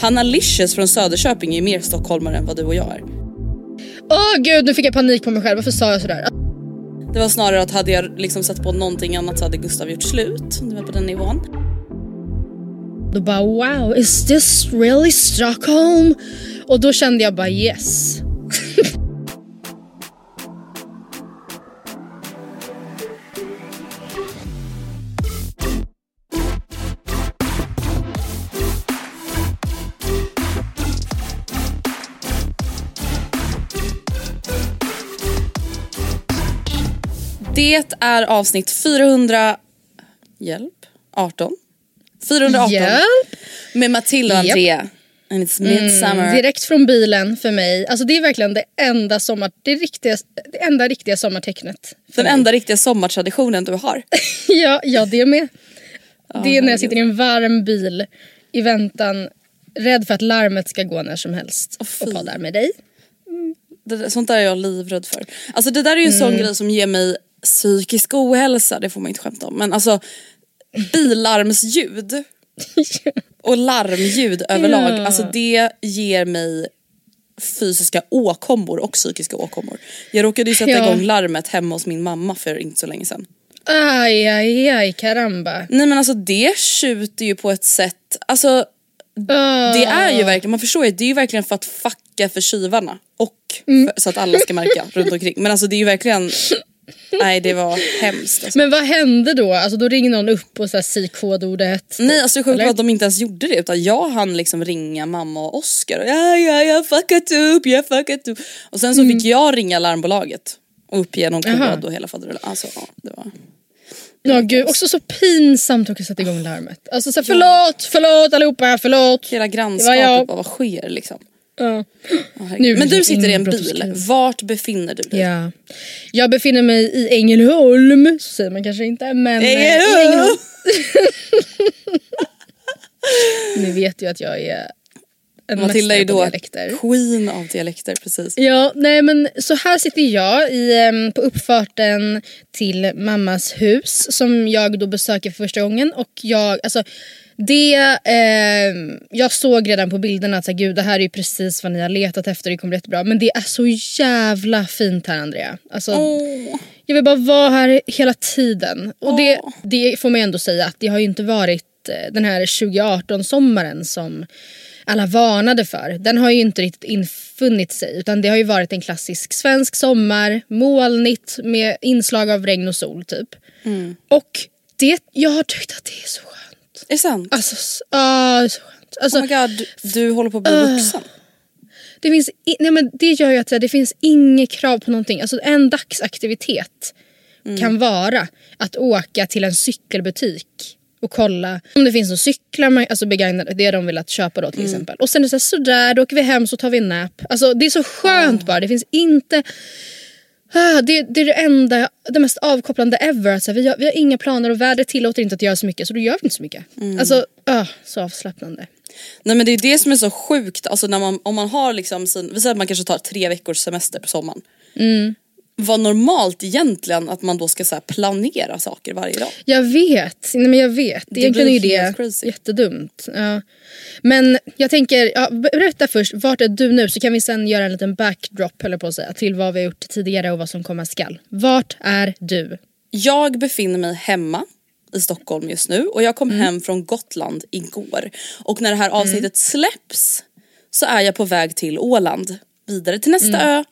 Hanna Licious från Söderköping är mer stockholmare än vad du och jag är. Åh gud nu fick jag panik på mig själv, varför sa jag sådär? Det var snarare att hade jag liksom satt på någonting annat så hade Gustav gjort slut. Det var på den nivån. Då bara wow, is this really Stockholm? Och då kände jag bara yes. Det är avsnitt 400... Hjälp? 18? 418. Hjälp! Med Matilda och. Andrea. And it's midsummer. Direkt från bilen för mig. Alltså det är verkligen det enda, sommar, det riktiga, det enda riktiga sommartecknet. Den mig. enda riktiga sommartraditionen du har. ja, ja, det med. det är när jag sitter i en varm bil i väntan, rädd för att larmet ska gå när som helst. Fy. och poddar med dig. Det, där- sånt där är jag livrädd för. Alltså det där är ju en sån Mm. grej som ger mig psykisk ohälsa, det får man inte skämta om. Men alltså bilarmsljud och larmljud överlag, Ja. alltså det ger mig fysiska åkommor och psykiska åkommor. Jag råkade ju sätta Ja. igång larmet hemma hos min mamma för inte så länge sedan. Aj, aj, aj, caramba. Nej men alltså det tjuter ju på ett sätt, alltså Ah. det är ju verkligen, man förstår ju, det är ju verkligen för att fucka för tjuvarna och Mm. för, så att alla ska märka runt omkring. Men alltså det är ju verkligen, nej det var hemskt. Alltså. Men vad hände då? Alltså då ringde någon upp och så här, säg kodordet. Nej alltså det var att de inte ens gjorde det utan jag hann liksom ringa mamma och Oscar och ja ja jag har fuckat upp, jag har fuckat upp. Och sen så fick jag ringa larmbolaget och uppge någon Mm. Kod och hela faderullan. Alltså ja, det var... Ja gud, också så pinsamt att sätta igång larmet. Alltså så här, förlåt, förlåt allihopa, förlåt. Hela grannskapet bara vad sker liksom. Ja. Nu Men du sitter i en bil, inbrottskris. vart befinner du dig? ja. Jag befinner mig i Ängelholm, så säger man kanske inte men... eh, i Ängelholm! Ängelholm. Ni vet ju att jag är en Matilda är då dialekter. queen av dialekter precis. Ja, nej men så här sitter jag i, på uppfarten till mammas hus som jag då besöker för första gången och jag, alltså det, ehm, jag såg redan på bilderna att så här, gud det här är ju precis vad ni har letat efter, det kommer bli jättebra. Men det är så jävla fint här Andrea. Alltså, Åh. Jag vill bara vara här hela tiden. Och det, Åh. det får man ändå säga att det har ju inte varit eh, den här 2018-sommaren som alla varnade för. Den har ju inte riktigt infunnit sig utan det har ju varit en klassisk svensk sommar, molnigt med inslag av regn och sol typ. Och det, jag har tyckt att det är så skönt. Är det sant? Alltså, det är så skönt. Alltså, oh my god, du håller på att bli Ah. vuxen. det, finns i, nej men det gör ju att det finns inget krav på någonting. Alltså en dagsaktivitet kan vara att åka till en cykelbutik och kolla om det finns några cyklar, alltså begagnade, det de vill att köpa då till exempel. Och sen är det så här, sådär, då åker vi hem så tar vi en nap. Alltså det är så skönt bara, det finns inte det, det är det enda, det mest avkopplande ever. Alltså, vi, har, vi har inga planer och vädret tillåter inte att göra så mycket så då gör vi inte så mycket. Alltså, ah, så avslappnande. Nej men det är det som är så sjukt, alltså när man, om man har liksom sin, vi säger att man kanske tar tre veckors semester på sommaren. Mm. Vad normalt egentligen att man då ska så planera saker varje dag. Jag vet, nej men jag vet. Det Egentligen är det crazy. jättedumt. Ja. Men jag tänker, ja, berätta först, vart är du nu så kan vi sen göra en liten backdrop eller på att säga, till vad vi har gjort tidigare och vad som komma skall. Vart är du? Jag befinner mig hemma i Stockholm just nu och jag kom hem från Gotland igår. Och när det här avsnittet släpps så är jag på väg till Åland. Vidare till nästa ö.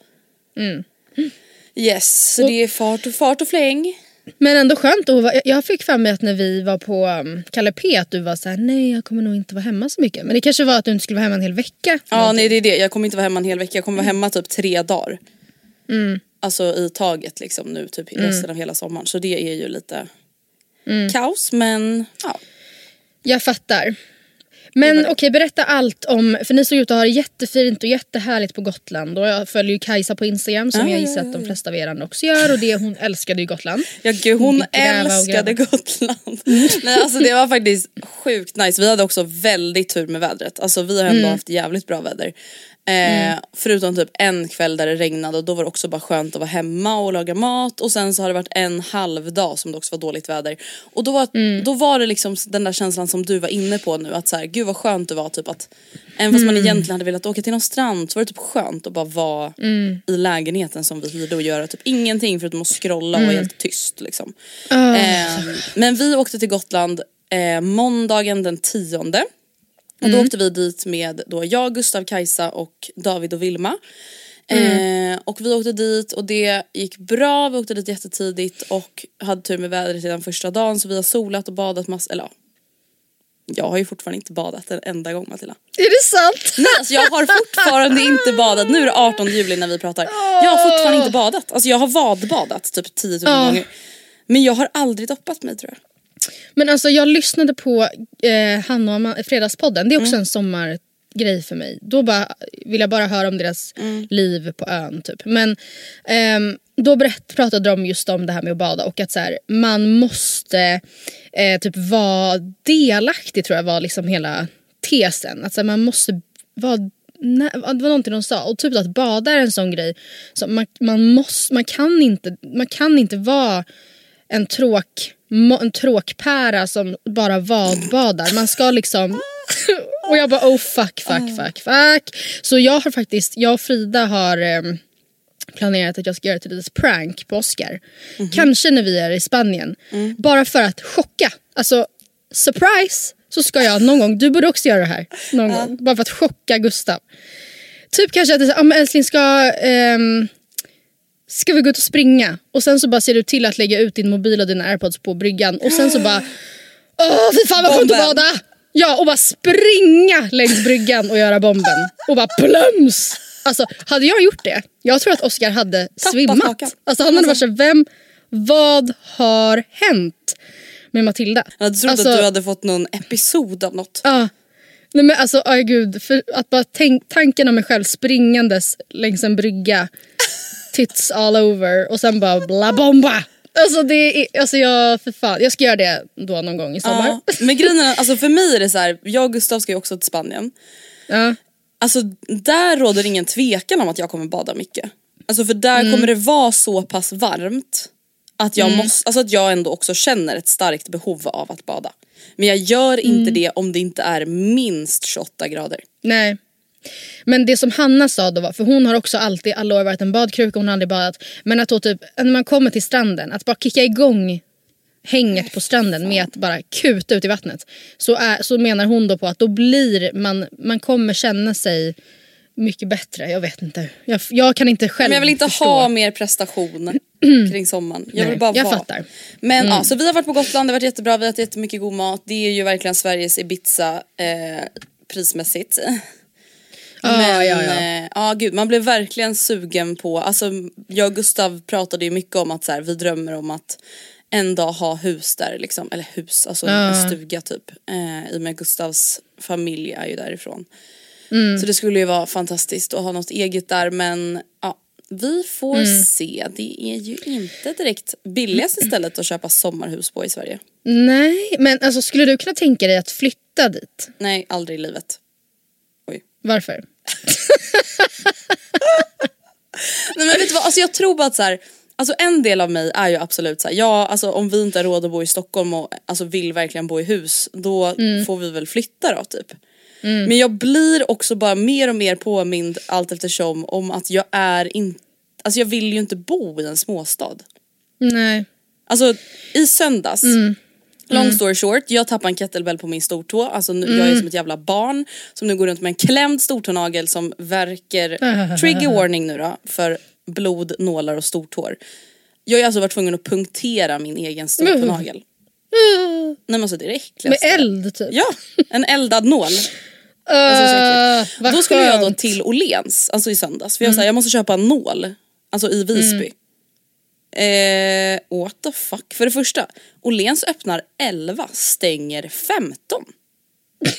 Yes, så Och- det är fart och fart och fläng. Men ändå skönt att vara, jag- fick för mig att när vi var på um, Kalle P att du var så här: nej jag kommer nog inte vara hemma så mycket. Men det kanske var att du inte skulle vara hemma en hel vecka. Ja nej det är det, jag kommer inte vara hemma en hel vecka, jag kommer vara hemma typ tre dagar. Mm. Alltså i taget liksom nu typ resten av hela sommaren. Så det är ju lite Mm. kaos men ja. Jag fattar. Men okej, berätta allt om, för ni såg ut att ha det jättefint och jättehärligt på Gotland. Och jag följer ju Kajsa på Instagram som Ah, jag ja, gissar att de flesta av er andra också gör. Och det, hon älskade ju Gotland. Ja gud hon och älskade. Gotland. Nej alltså det var faktiskt sjukt nice. Vi hade också väldigt tur med vädret. Alltså vi har ändå Mm. haft jävligt bra väder. Eh, Förutom typ en kväll där det regnade och då var det också bara skönt att vara hemma och laga mat. Och sen så har det varit en halv dag som det också var dåligt väder. Och då var, Mm. då var det liksom den där känslan som du var inne på nu. Att så här, gud vad skönt det var typ att Även fast man Mm. egentligen hade velat åka till någon strand så var det typ skönt att bara vara Mm. i lägenheten som vi hyrde och göra typ ingenting förutom att scrolla och Mm. vara helt tyst liksom. Eh, men vi åkte till Gotland eh, måndagen den tionde. Och Mm. då åkte vi dit med då jag, Gustav, Kajsa och David och Vilma. Mm. Eh, och vi åkte dit och det gick bra, vi åkte dit jättetidigt och hade tur med vädret redan första dagen så vi har solat och badat massor, eller ja. Jag har ju fortfarande inte badat en enda gång Matilda. Är det sant? Nej alltså jag har fortfarande inte badat, nu är det 18 juli när vi pratar. Jag har fortfarande inte badat, alltså jag har vadbadat typ 10 000 Ja. gånger. Men jag har aldrig doppat mig tror jag. Men alltså jag lyssnade på eh, Hanna och Ma- Fredagspodden. Det är också Mm. en sommargrej för mig. Då bara, vill jag bara höra om deras Mm. liv på ön. Typ. Men ehm, då berätt, pratade de just om det här med att bada och att så här, man måste eh, typ vara delaktig tror jag var liksom hela tesen. Att så här, man måste vara Nej, det var någonting de sa. Och typ att bada är en sån grej. Så man, man, måste, man, kan inte, man kan inte vara en, tråk, en tråkpära som bara vadbadar. Man ska liksom... och jag bara oh fuck, fuck, fuck, fuck. Så jag har faktiskt, jag och Frida har em, planerat att jag ska göra ett litet prank på Oscar. Kanske när vi är i Spanien. Bara för att chocka. Alltså surprise så ska jag någon gång, du borde också göra det här. Någon gång. Bara för att chocka Gustav. Typ kanske att ah, men älskling ska, ehm, ska vi gå ut och springa? Och sen så bara ser du till att lägga ut din mobil och dina airpods på bryggan och sen så bara Åh fy fan vad skönt att bada! Ja och bara springa längs bryggan och göra bomben. Och bara plums! Alltså hade jag gjort det, jag tror att Oscar hade svimmat. hakan. Alltså han hade varit såhär, vem, vad har hänt med Matilda? Jag hade trott Alltså- att du hade fått någon episod av något. Ja. Nej men alltså, aj gud. För att bara tänk, tanken om mig själv springandes längs en brygga. Tits all over och sen bara bla bomba. Alltså det är, alltså jag, för fan, jag ska göra det då någon gång i sommar. Ja. Men grejen är, alltså för mig är det så här, jag och Gustav ska ju också till Spanien. Ja. Alltså där råder ingen tvekan om att jag kommer bada mycket. Alltså för där Mm. kommer det vara så pass varmt att jag, måste, alltså att jag ändå också känner ett starkt behov av att bada. Men jag gör Mm. inte det om det inte är minst 28 grader. Nej. Men det som Hanna sa då var, för hon har också alltid alla år varit en badkruka, hon har aldrig badat. Men att då typ, när man kommer till stranden, att bara kicka igång hänget på stranden med att bara kuta ut i vattnet. Så, är, så menar hon då på att då blir man, man kommer känna sig mycket bättre. Jag vet inte. Jag, jag kan inte själv Men jag vill inte förstå. ha mer prestation kring sommaren. Jag Nej, vill bara jag vara. fattar. Mm. Men ja, så vi har varit på Gotland, det har varit jättebra, vi har ätit jättemycket god mat. Det är ju verkligen Sveriges Ibiza eh, prismässigt. Ah, Men ja, ja. eh, ja gud man blev verkligen sugen på, alltså jag och Gustav pratade ju mycket om att så här, vi drömmer om att en dag ha hus där liksom, eller hus, alltså Ja. en stuga typ. Eh, I och med Gustavs familj är ju därifrån. Mm. Så det skulle ju vara fantastiskt att ha något eget där men ja, Vi får Mm. se. Det är ju inte direkt billigaste stället att köpa sommarhus på i Sverige. Nej, men alltså skulle du kunna tänka dig att flytta dit? Nej, aldrig i livet. Varför? Nej men vet du vad, alltså jag tror bara att så här, alltså en del av mig är ju absolut så här, ja alltså om vi inte har råd att bo i Stockholm och alltså vill verkligen bo i hus då Mm. får vi väl flytta då typ. Men jag blir också bara mer och mer påmind allt eftersom om att jag är inte, alltså jag vill ju inte bo i en småstad. Nej. Alltså i söndags, Mm. Long story short, jag tappade en kettlebell på min stortå. Alltså nu, jag är Mm. som ett jävla barn som nu går runt med en klämd stortånagel som verkar, trigger warning nu då, för blod, nålar och stortår. Jag har alltså varit tvungen att punktera min egen stortånagel. Nej men alltså det är det Med eld typ? Ja, en eldad nål. Så Uh, Då skulle jag då till Åhléns, alltså i söndags. För jag, mm. jag måste köpa en nål, alltså i Visby. Eh, what the fuck. För det första, Åhléns öppnar 11, stänger 15.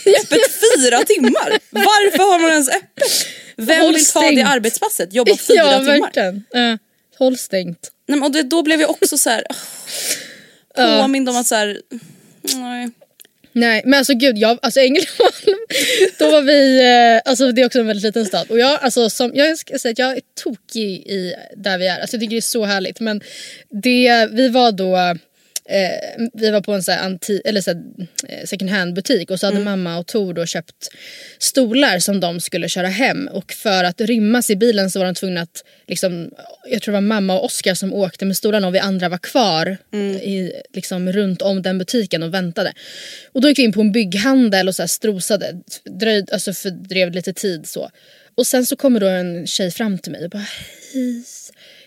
öppet fyra timmar. Varför har man ens öppet? Vem Håll vill ta det stängt. arbetspasset? Jobba fyra ja, timmar? Uh, håll stängt. Nej, men, och det, då blev jag också så här. oh, påmind om att så här, nej. Nej men alltså gud, jag, alltså Ängelholm, då var vi, eh, alltså det är också en väldigt liten stad. Och jag, alltså, som, jag ska säga att jag är tokig i där vi är, alltså jag tycker det är så härligt. Men det, vi var då Eh, vi var på en så anti, eller så eh, second hand butik och så hade mamma och Tor då köpt stolar som de skulle köra hem och för att rymmas i bilen så var de tvungna att liksom, jag tror det var mamma och Oskar som åkte med stolarna och vi andra var kvar i, liksom, runt om den butiken och väntade. Och då gick vi in på en bygghandel och så strosade, dröjde, alltså fördrev lite tid så. Och sen så kommer då en tjej fram till mig och bara hej,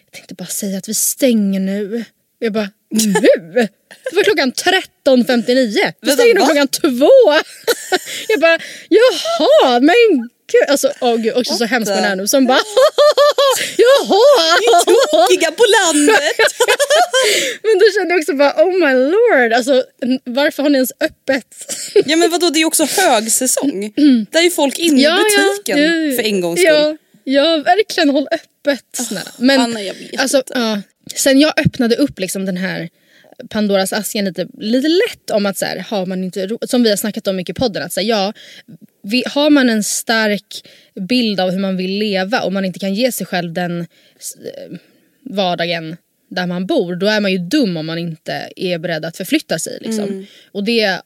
jag tänkte bara säga att vi stänger nu. Jag bara nu? Det var klockan 13.59. Vi Vänta, stänger nog klockan två. Jag bara jaha men gud. Alltså åh gud också så hemskt man är nu som bara jaha. Tokiga på landet! Men då kände jag också bara oh my lord. Alltså varför har ni ens öppet? ja men vadå det är ju också högsäsong. Där är ju folk inne i butiken för en gångs skull. Ja, verkligen håll öppet snälla. Men Anna, jag vet alltså, inte. ja, sen jag öppnade upp liksom den här Pandoras asken lite, lite lätt om att så här, har man inte som vi har snackat om mycket i podden, att så här, ja, vi, har man en stark bild av hur man vill leva och man inte kan ge sig själv den eh, vardagen där man bor, då är man ju dum om man inte är beredd att förflytta sig. Liksom. Och det,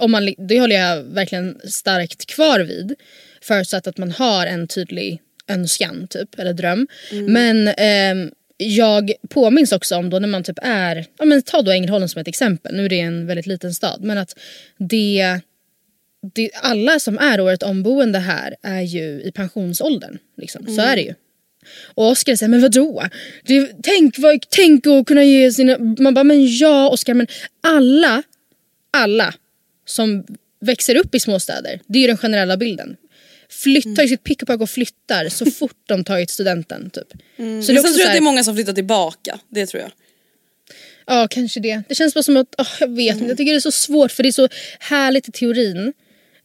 om man, det håller jag verkligen starkt kvar vid. Förutsatt att man har en tydlig önskan typ, eller dröm. Men ehm, jag påminns också om då när man typ är, ja men ta då Ängelholm som ett exempel, nu är det en väldigt liten stad, men att det, det alla som är året omboende här är ju i pensionsåldern. Liksom. Så är det ju. Och Oskar säger, men vadå? Det, tänk, vad, tänk att kunna ge sina... Man bara, men ja Oskar, men alla, alla som växer upp i småstäder, det är ju den generella bilden. Flyttar ju sitt pick och pack och flyttar så fort de tagit studenten. Typ. Så det är Men tror så jag att det är många som flyttar tillbaka. Det tror jag. Ja, kanske det. Det känns bara som att, åh, jag vet inte, jag tycker det är så svårt för det är så härligt i teorin.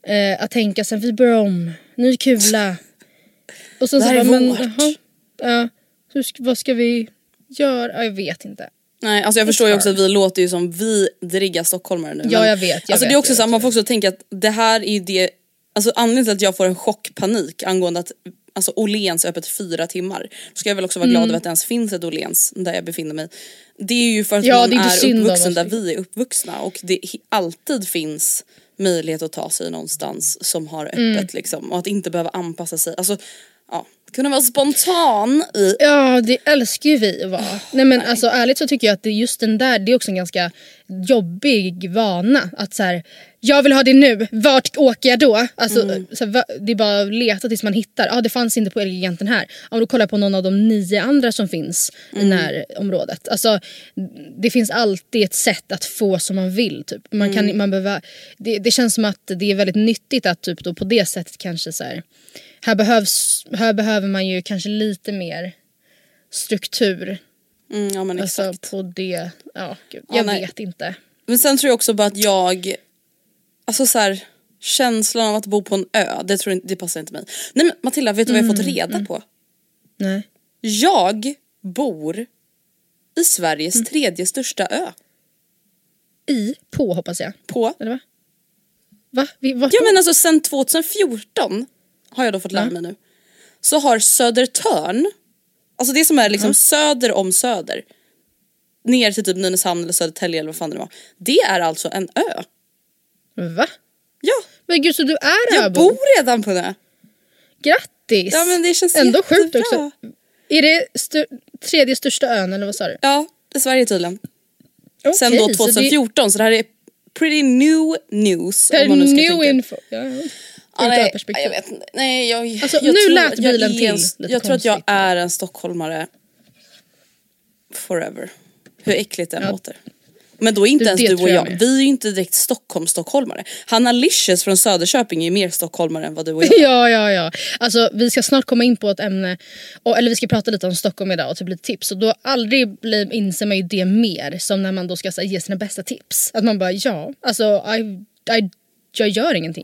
Eh, att tänka sen vi börjar om, ny kula. Och sen Det så här är bara, men, vårt. jaha, ja, hur, ska- vad ska vi göra? Ja, jag vet inte. Nej, alltså jag förstår ju också att vi låter ju som vidriga stockholmare nu. Ja, men- jag vet, jag alltså det vet, är också så man får också tänka att det här är ju det, alltså anledningen till att jag får en chockpanik angående att alltså Åhléns öppet fyra timmar. Då ska jag väl också vara Mm. glad över att det ens finns ett Åhléns där jag befinner mig. Det är ju för att Ja, man är är uppvuxen där vi är uppvuxna och det alltid finns möjlighet att ta sig någonstans som har öppet Mm. liksom och att inte behöva anpassa sig. Alltså, ja, kunna vara spontan i Ja, det älskar ju vi att vara. Nej men alltså ärligt så tycker jag att det just den där, det är också en ganska jobbig vana. Att så här, jag vill ha det nu, vart åker jag då? Alltså, så här, det är bara att leta tills man hittar, ja ah, det fanns inte på Elgiganten här. Men då kollar på någon av de nio andra som finns i närområdet. Alltså, det finns alltid ett sätt att få som man vill. Typ. Man kan, man behöver, det, det känns som att det är väldigt nyttigt att typ, då på det sättet kanske så här, här, behövs, här behöver man ju kanske lite mer struktur. Mm, ja men exakt. Alltså på det, ja gud, Ja, jag nej. vet inte. Men sen tror jag också bara att jag, alltså så här, känslan av att bo på en ö, det, tror jag, inte- det passar inte mig. Nej men Matilda, vet du vad jag fått reda på? Nej. Jag bor i Sveriges Mm. tredje största ö. I, på hoppas jag. På. Eller va? Va? Vi, Ja men alltså sen 2014 har jag då fått lära Ja. mig nu. Så har Södertörn, alltså det som är liksom söder om Söder. Ner till typ Nynäshamn eller Södertälje eller vad fan det var. Det är alltså en ö. Va? Ja, Men gud så du är jag öbo? bor redan på en ö. Grattis! Ja men det känns Ändå sjukt jättebra. också. Är det stu- tredje största ön eller vad sa du? Ja, i Sverige tydligen. Okej, Sen då så 2014 så det, här är pretty new news. Det, det ska new tänka. info. Ja, ja. Ur ett nej, perspektiv. jag vet inte. Nej, jag, Alltså, jag nu tror lät bilen är till en, lite Jag tror att jag är en stockholmare forever. Hur äckligt det än Ja. låter. Men då är inte Det- ens det du och jag jag, vi är ju inte direkt Stockholm-stockholmare. Hanna Licious från Söderköping är ju mer stockholmare än vad du och jag. Ja, ja, ja. Alltså, vi ska snart komma in på ett ämne, och, eller vi ska prata lite om Stockholm idag och typ lite tips. Och då aldrig blir, inser man ju det mer som när man då ska här, ge sina bästa tips. Att man bara ja, alltså I, I, jag gör ingenting.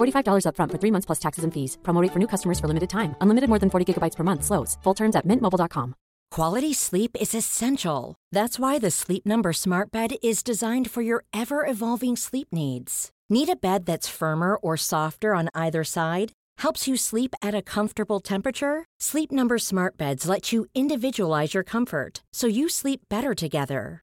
$45 upfront for three months plus taxes and fees. Promo for new customers for limited time. Unlimited more than 40 gigabytes per month. Slows. Full terms at mintmobile.com. Quality sleep is essential. That's why the Sleep Number Smart Bed is designed for your ever evolving sleep needs. Need a bed that's firmer or softer on either side? Helps you sleep at a comfortable temperature? Sleep Number Smart Beds let you individualize your comfort so you sleep better together.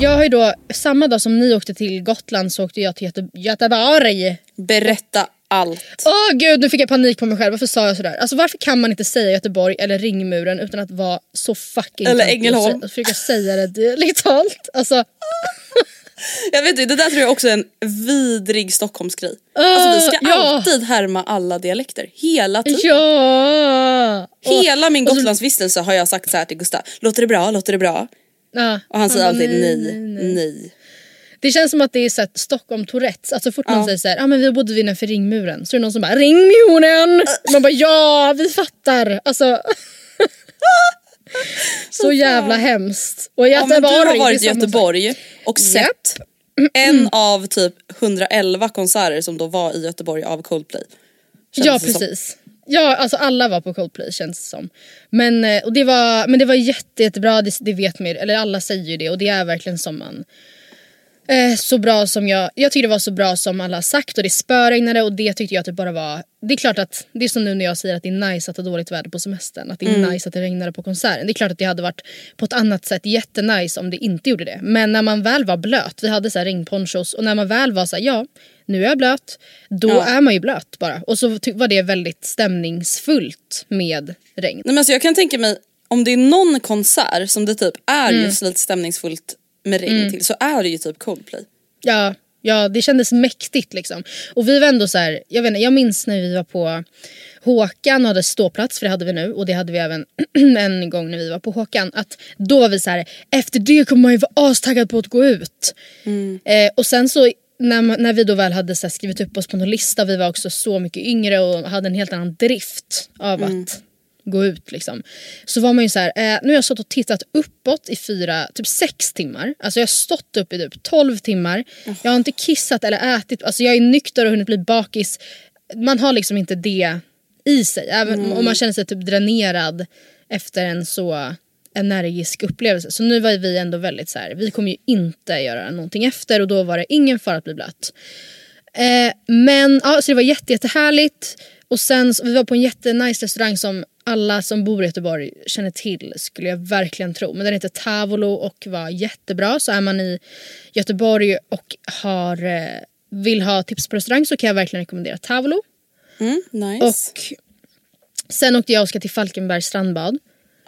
Jag har ju då, samma dag som ni åkte till Gotland så åkte jag till Göte- Göteborg. Berätta allt. Åh gud nu fick jag panik på mig själv, varför sa jag sådär? Alltså varför kan man inte säga Göteborg eller Ringmuren utan att vara så fucking Eller töntig och Ängelholm. sä- Försöka säga det dialektalt. Alltså, Jag vet inte, det där tror jag också är en vidrig Stockholmsgrej. Alltså vi ska ja. alltid härma alla dialekter, hela tiden. ja! Hela min och Gotlandsvistelse har jag sagt så här till Gustav. Låter det bra? Låter det bra? Ja. Och han säger alltid nej, nej. Det känns som att det är så Stockholm Tourettes. Alltså fort man Ja. säger så här, ah, men vi bodde innanför ringmuren. Så är det någon som bara ringmuren! Man bara ja vi fattar. Alltså. så jävla hemskt. Och Ja, men du har varit i. Göteborg och sett en av typ 111 konserter som då var i Göteborg av Coldplay. Kändes Ja det som. Ja alltså alla var på Coldplay känns det som. Men, eh, och det, var, men det var jätte, jättebra, det, det vet man ju, eller alla säger ju det och det är verkligen som man Eh, så bra som jag, jag tyckte det var så bra som alla har sagt och det spöregnade och det tyckte jag typ bara var Det är klart att, det är som nu när jag säger att det är nice att ha dåligt väder på semestern Att det är nice att det regnade på konserten. Det är klart att det hade varit på ett annat sätt jättenice om det inte gjorde det. Men när man väl var blöt, vi hade så här regnponchos och när man väl var så här, ja nu är jag blöt Då Ja. är man ju blöt bara och så var det väldigt stämningsfullt med regn Nej, men alltså jag kan tänka mig om det är någon konsert som det typ är Mm. just lite stämningsfullt med regn till så är det ju typ Coldplay. Ja, ja, det kändes mäktigt liksom. Och vi var ändå så här, jag, vet inte, jag minns när vi var på Håkan och hade ståplats, för det hade vi nu och det hade vi även en gång när vi var på Håkan. Att då var vi så här, efter det kommer man ju vara astaggad på att gå ut. Eh, och sen så när, man- när vi då väl hade så skrivit upp oss på någon lista, vi var också så mycket yngre och hade en helt annan drift av att gå ut liksom. Så var man ju så här, eh, nu har jag stått och tittat uppåt i fyra, typ sex timmar. Alltså jag har stått upp i typ 12 timmar. Jag har inte kissat eller ätit, alltså jag är nykter och hunnit bli bakis. Man har liksom inte det i sig. Även om man känner sig typ dränerad efter en så energisk upplevelse. Så nu var vi ändå väldigt så här, vi kommer ju inte göra någonting efter och då var det ingen fara att bli blöt. Eh, men ja, så det var jätte, jättehärligt. Och sen så, vi var på en jättenice restaurang som alla som bor i Göteborg känner till skulle jag verkligen tro. Men den heter Tavolo och var jättebra. Så är man i Göteborg och har, eh, vill ha tips på restaurang så kan jag verkligen rekommendera Tavolo. Mm, nice. Och sen åkte jag och Oskar till Falkenbergs strandbad.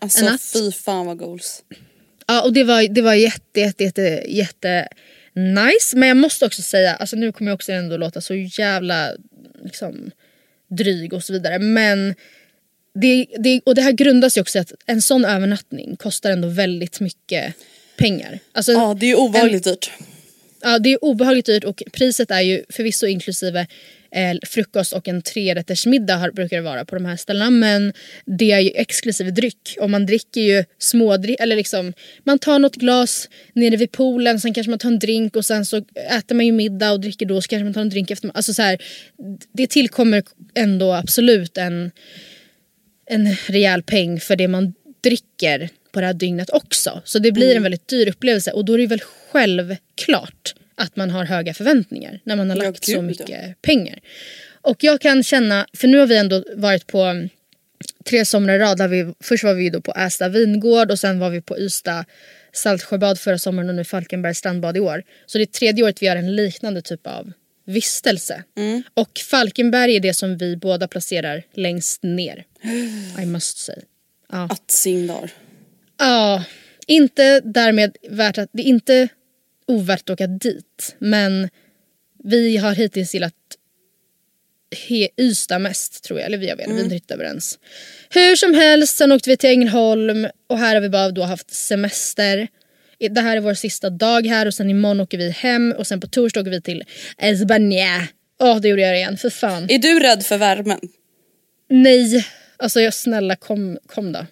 Alltså en fy fan vad goals. Ja och det var, det var jätte, jätte, jätte, jätte nice. Men jag måste också säga, alltså nu kommer jag också ändå låta så jävla liksom, dryg och så vidare. Men det, det, och det här grundas ju också i att en sån övernattning kostar ändå väldigt mycket pengar. Alltså, Ja det är ju obehagligt dyrt. Ja, det är obehagligt dyrt och priset är ju förvisso inklusive eh, frukost och en trerättersmiddag har, brukar det vara på de här ställena. Men det är ju exklusive dryck och man dricker ju smådryck, eller liksom man tar något glas nere vid poolen, sen kanske man tar en drink och sen så äter man ju middag och dricker då så kanske man tar en drink efter. Alltså så här, det tillkommer ändå absolut en, en rejäl peng för det man dricker på det här dygnet också. Så det blir en väldigt dyr upplevelse och då är det väl självklart att man har höga förväntningar när man har Ja, lagt så gud, mycket pengar. Och jag kan känna, för nu har vi ändå varit på mm, tre somrar i rad. Där vi, först var vi då på Ästa vingård och sen var vi på Ystad Saltsjöbad förra sommaren och nu Falkenbergs strandbad i år. Så det är tredje året vi gör en liknande typ av vistelse. Och Falkenberg är det som vi båda placerar längst ner. I must say. Ja. Att Singdar. Ja, inte därmed värt att, det är inte ovärt att åka dit. Men vi har hittills gillat he, Ystad mest tror jag. Eller vi, jag vet, vi är inte riktigt överens. Hur som helst, sen åkte vi till Ängelholm och här har vi bara då haft semester. Det här är vår sista dag här och sen imorgon åker vi hem och sen på torsdag åker vi till Esbania. Åh, det gjorde jag igen. För fan. Är du rädd för värmen? Nej. Alltså jag snälla kom, kom då.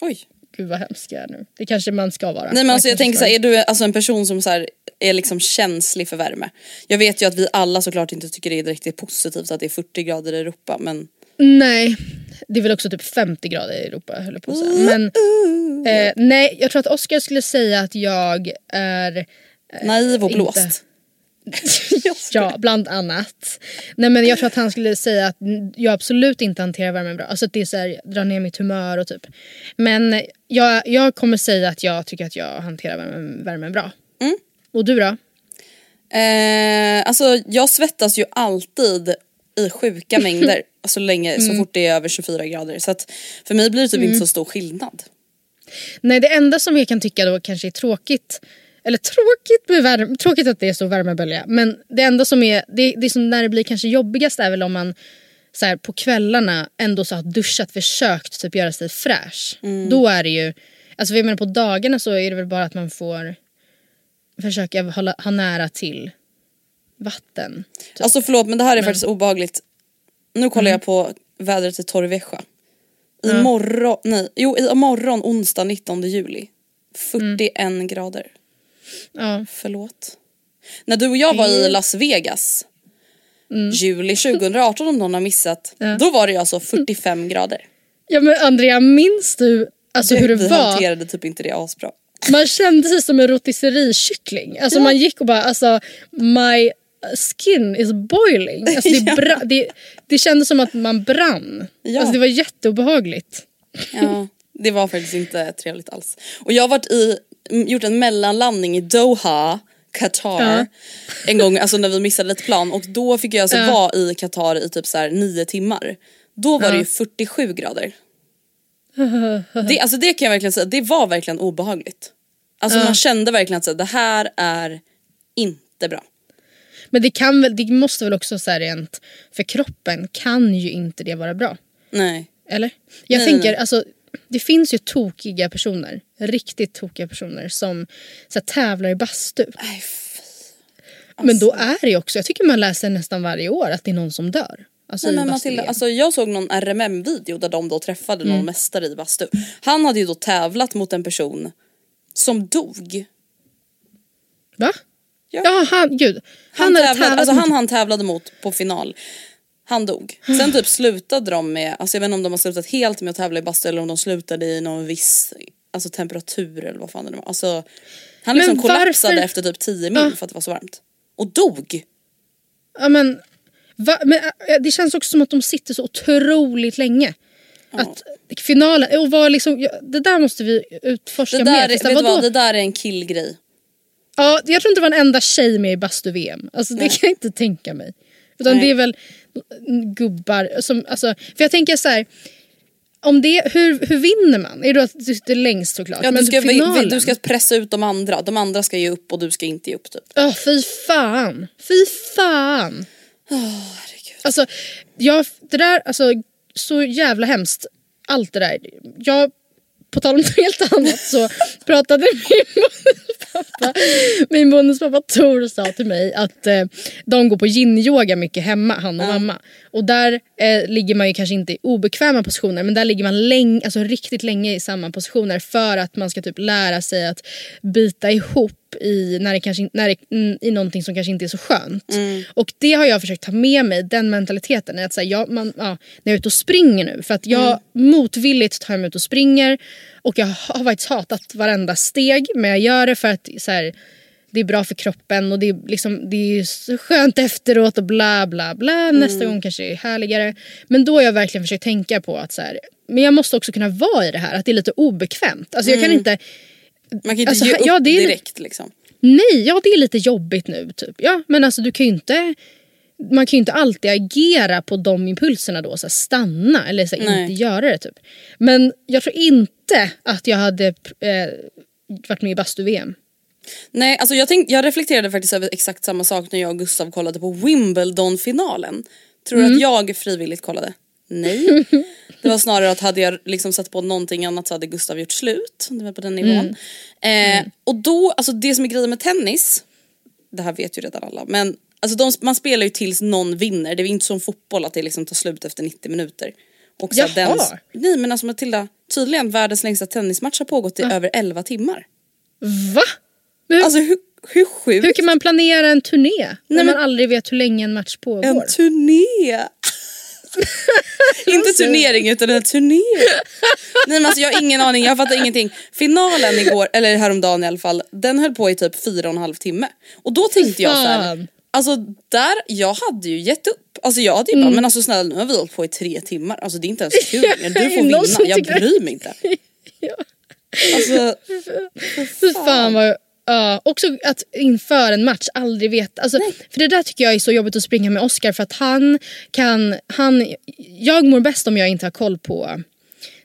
Oj. Gud vad hemsk jag är nu. Det kanske man ska vara. Nej men alltså jag tänker så här, är du alltså en person som så här, är liksom känslig för värme? Jag vet ju att vi alla såklart inte tycker det är direkt positivt att det är 40 grader i Europa men Nej, det är väl också typ 50 grader i Europa höll jag på att säga. Men eh, nej, jag tror att Oscar skulle säga att jag är naiv och inte. Ja, bland annat. Nej men jag tror att han skulle säga att jag absolut inte hanterar värmen bra. Alltså att det är så här, drar ner mitt humör och typ. Men jag, jag kommer säga att jag tycker att jag hanterar värmen, värmen bra. Mm. Och du då? Eh, alltså jag svettas ju alltid i sjuka mängder så länge, Mm. så fort det är över 24 grader. Så att för mig blir det typ inte så stor skillnad. Nej det enda som jag kan tycka då kanske är tråkigt eller tråkigt med värme, tråkigt att det är så värmebölja men det enda som är, det, det som när det blir kanske jobbigast är väl om man så här, på kvällarna ändå så har duschat, försökt typ göra sig fräsch. Då är det ju, alltså jag menar på dagarna så är det väl bara att man får försöka hålla, ha nära till vatten. Typ. Alltså förlåt men det här är faktiskt obehagligt. Nu kollar Mm. jag på vädret i Torrevieja. Imorgon, nej, jo imorgon onsdag 19 juli. 41 Mm. grader. Ja. Förlåt. När du och jag var i Las Vegas juli 2018 om någon har missat. Mm. Ja. Då var det alltså 45 grader. ja men Andrea minns du alltså hur det vi var? hanterade typ inte det asbra. Man kände sig som en rotisseriekyckling. Alltså man gick och bara alltså my skin is boiling. Alltså det, Ja. bra, det, det kändes som att man brann. Ja. Alltså det var jätteobehagligt. Ja, det var faktiskt inte trevligt alls. Och jag har varit i, gjort en mellanlandning i Doha, Qatar. Ja. En gång alltså när vi missade ett plan och då fick jag alltså Ja. vara i Qatar i typ så här nio timmar. Då var det ju 47 grader. Det, alltså det kan jag verkligen säga, det var verkligen obehagligt. Alltså man kände verkligen att så här, det här är inte bra. Men det, kan väl, det måste väl också så här rent för kroppen kan ju inte det vara bra. Nej. Eller? Jag Nej, tänker nej. alltså det finns ju tokiga personer, riktigt tokiga personer som så här, tävlar i bastu. Nej, fy. Men då är det också, jag tycker man läser nästan varje år att det är någon som dör. Alltså Nej, men. Matilda, alltså jag såg någon RMM-video där de då träffade någon mästare i bastu. Han hade ju då tävlat mot en person som dog. Va? Ja. Ja, han, gud. Han, Han, tävlade, tävlat alltså han han tävlade mot på final. Han dog. Sen typ slutade de med, alltså jag vet inte om de har slutat helt med att tävla i bastu eller om de slutade i någon viss alltså temperatur eller vad fan det var. Alltså, han liksom Men kollapsade varför- efter typ 10 mil Ja. för att det var så varmt. Och dog! Ja, men, va, men äh, det känns också som att de sitter så otroligt länge. Att finalen, och var liksom, det där måste vi utforska Det mer. där, är, För så vet vad, det där är en killgrej. Ja, jag tror inte det var en enda tjej med i bastu-VM. Alltså, det Nej. kan jag inte tänka mig. Utan Nej. det är väl gubbar som, alltså, för jag tänker så här. Om det, hur, hur vinner man? Är det att du sitter längst såklart? Ja, men du, ska, finalen? du ska pressa ut de andra, de andra ska ge upp och du ska inte ge upp typ. Åh fy fan. Fy fan. herregud. Alltså, jag, det där, alltså så jävla hemskt. Allt det där. Jag, på tal om något helt annat så pratade min bonuspappa, min bonuspappa Tor sa till mig att eh, de går på yin-yoga mycket hemma, han och mamma. Och där eh, ligger man ju kanske inte i obekväma positioner men där ligger man länge, alltså riktigt länge i samma positioner för att man ska typ lära sig att bita ihop i, när det kanske, när det, mm, i någonting som kanske inte är så skönt. Och det har jag försökt ta med mig, den mentaliteten. Att så här, jag, man, ja, när jag är ute och springer nu, för att jag motvilligt tar mig ut och springer och jag har faktiskt hatat varenda steg men jag gör det för att så här, det är bra för kroppen och det är, liksom, det är så skönt efteråt och bla bla bla. Nästa gång kanske det är härligare. Men då har jag verkligen försökt tänka på att så här, men jag måste också kunna vara i det här, att det är lite obekvämt. Alltså jag kan inte Man kan inte Alltså, ge upp ja, det är- direkt liksom. Nej, ja det är lite jobbigt nu typ. Ja, men alltså du kan ju inte man kan ju inte alltid agera på de impulserna då, så här, stanna eller så här, inte göra det. Typ. Men jag tror inte att jag hade eh, varit med i bastu-VM. Nej, alltså jag, tänk, jag reflekterade faktiskt över exakt samma sak när jag och Gustav kollade på Wimbledon-finalen. Tror du Mm. att jag frivilligt kollade? Nej. Det var snarare att hade jag liksom satt på någonting annat så hade Gustav gjort slut. Det var på den nivån. Mm. Eh, och då, alltså det som är grejen med tennis, det här vet ju redan alla, men alltså de, man spelar ju tills någon vinner. Det är inte som fotboll att det liksom tar slut efter 90 minuter. Och så den, nej men alltså Matilda, tydligen världens längsta tennismatch har pågått i över 11 timmar. Va? Men Alltså hur, hur sjukt? hur kan man planera en turné när men- man aldrig vet hur länge en match pågår? En turné! Inte turnering utan en turné. Nej men alltså jag har ingen aning, jag fattar ingenting. Finalen igår, eller häromdagen i alla fall, den höll på i typ fyra och en halv timme. Och då tänkte jag så här, Fan. alltså där, jag hade ju gett upp. Alltså jag hade ju bara, men alltså snälla nu har vi hållit på i tre timmar, alltså det är inte ens kul längre. Du får vinna, jag bryr mig inte. Ja. Alltså, Fy fan vad... Ja, också att inför en match aldrig veta. Alltså, för det där tycker jag är så jobbigt att springa med Oscar för att han kan... Han, jag mår bäst om jag inte har koll på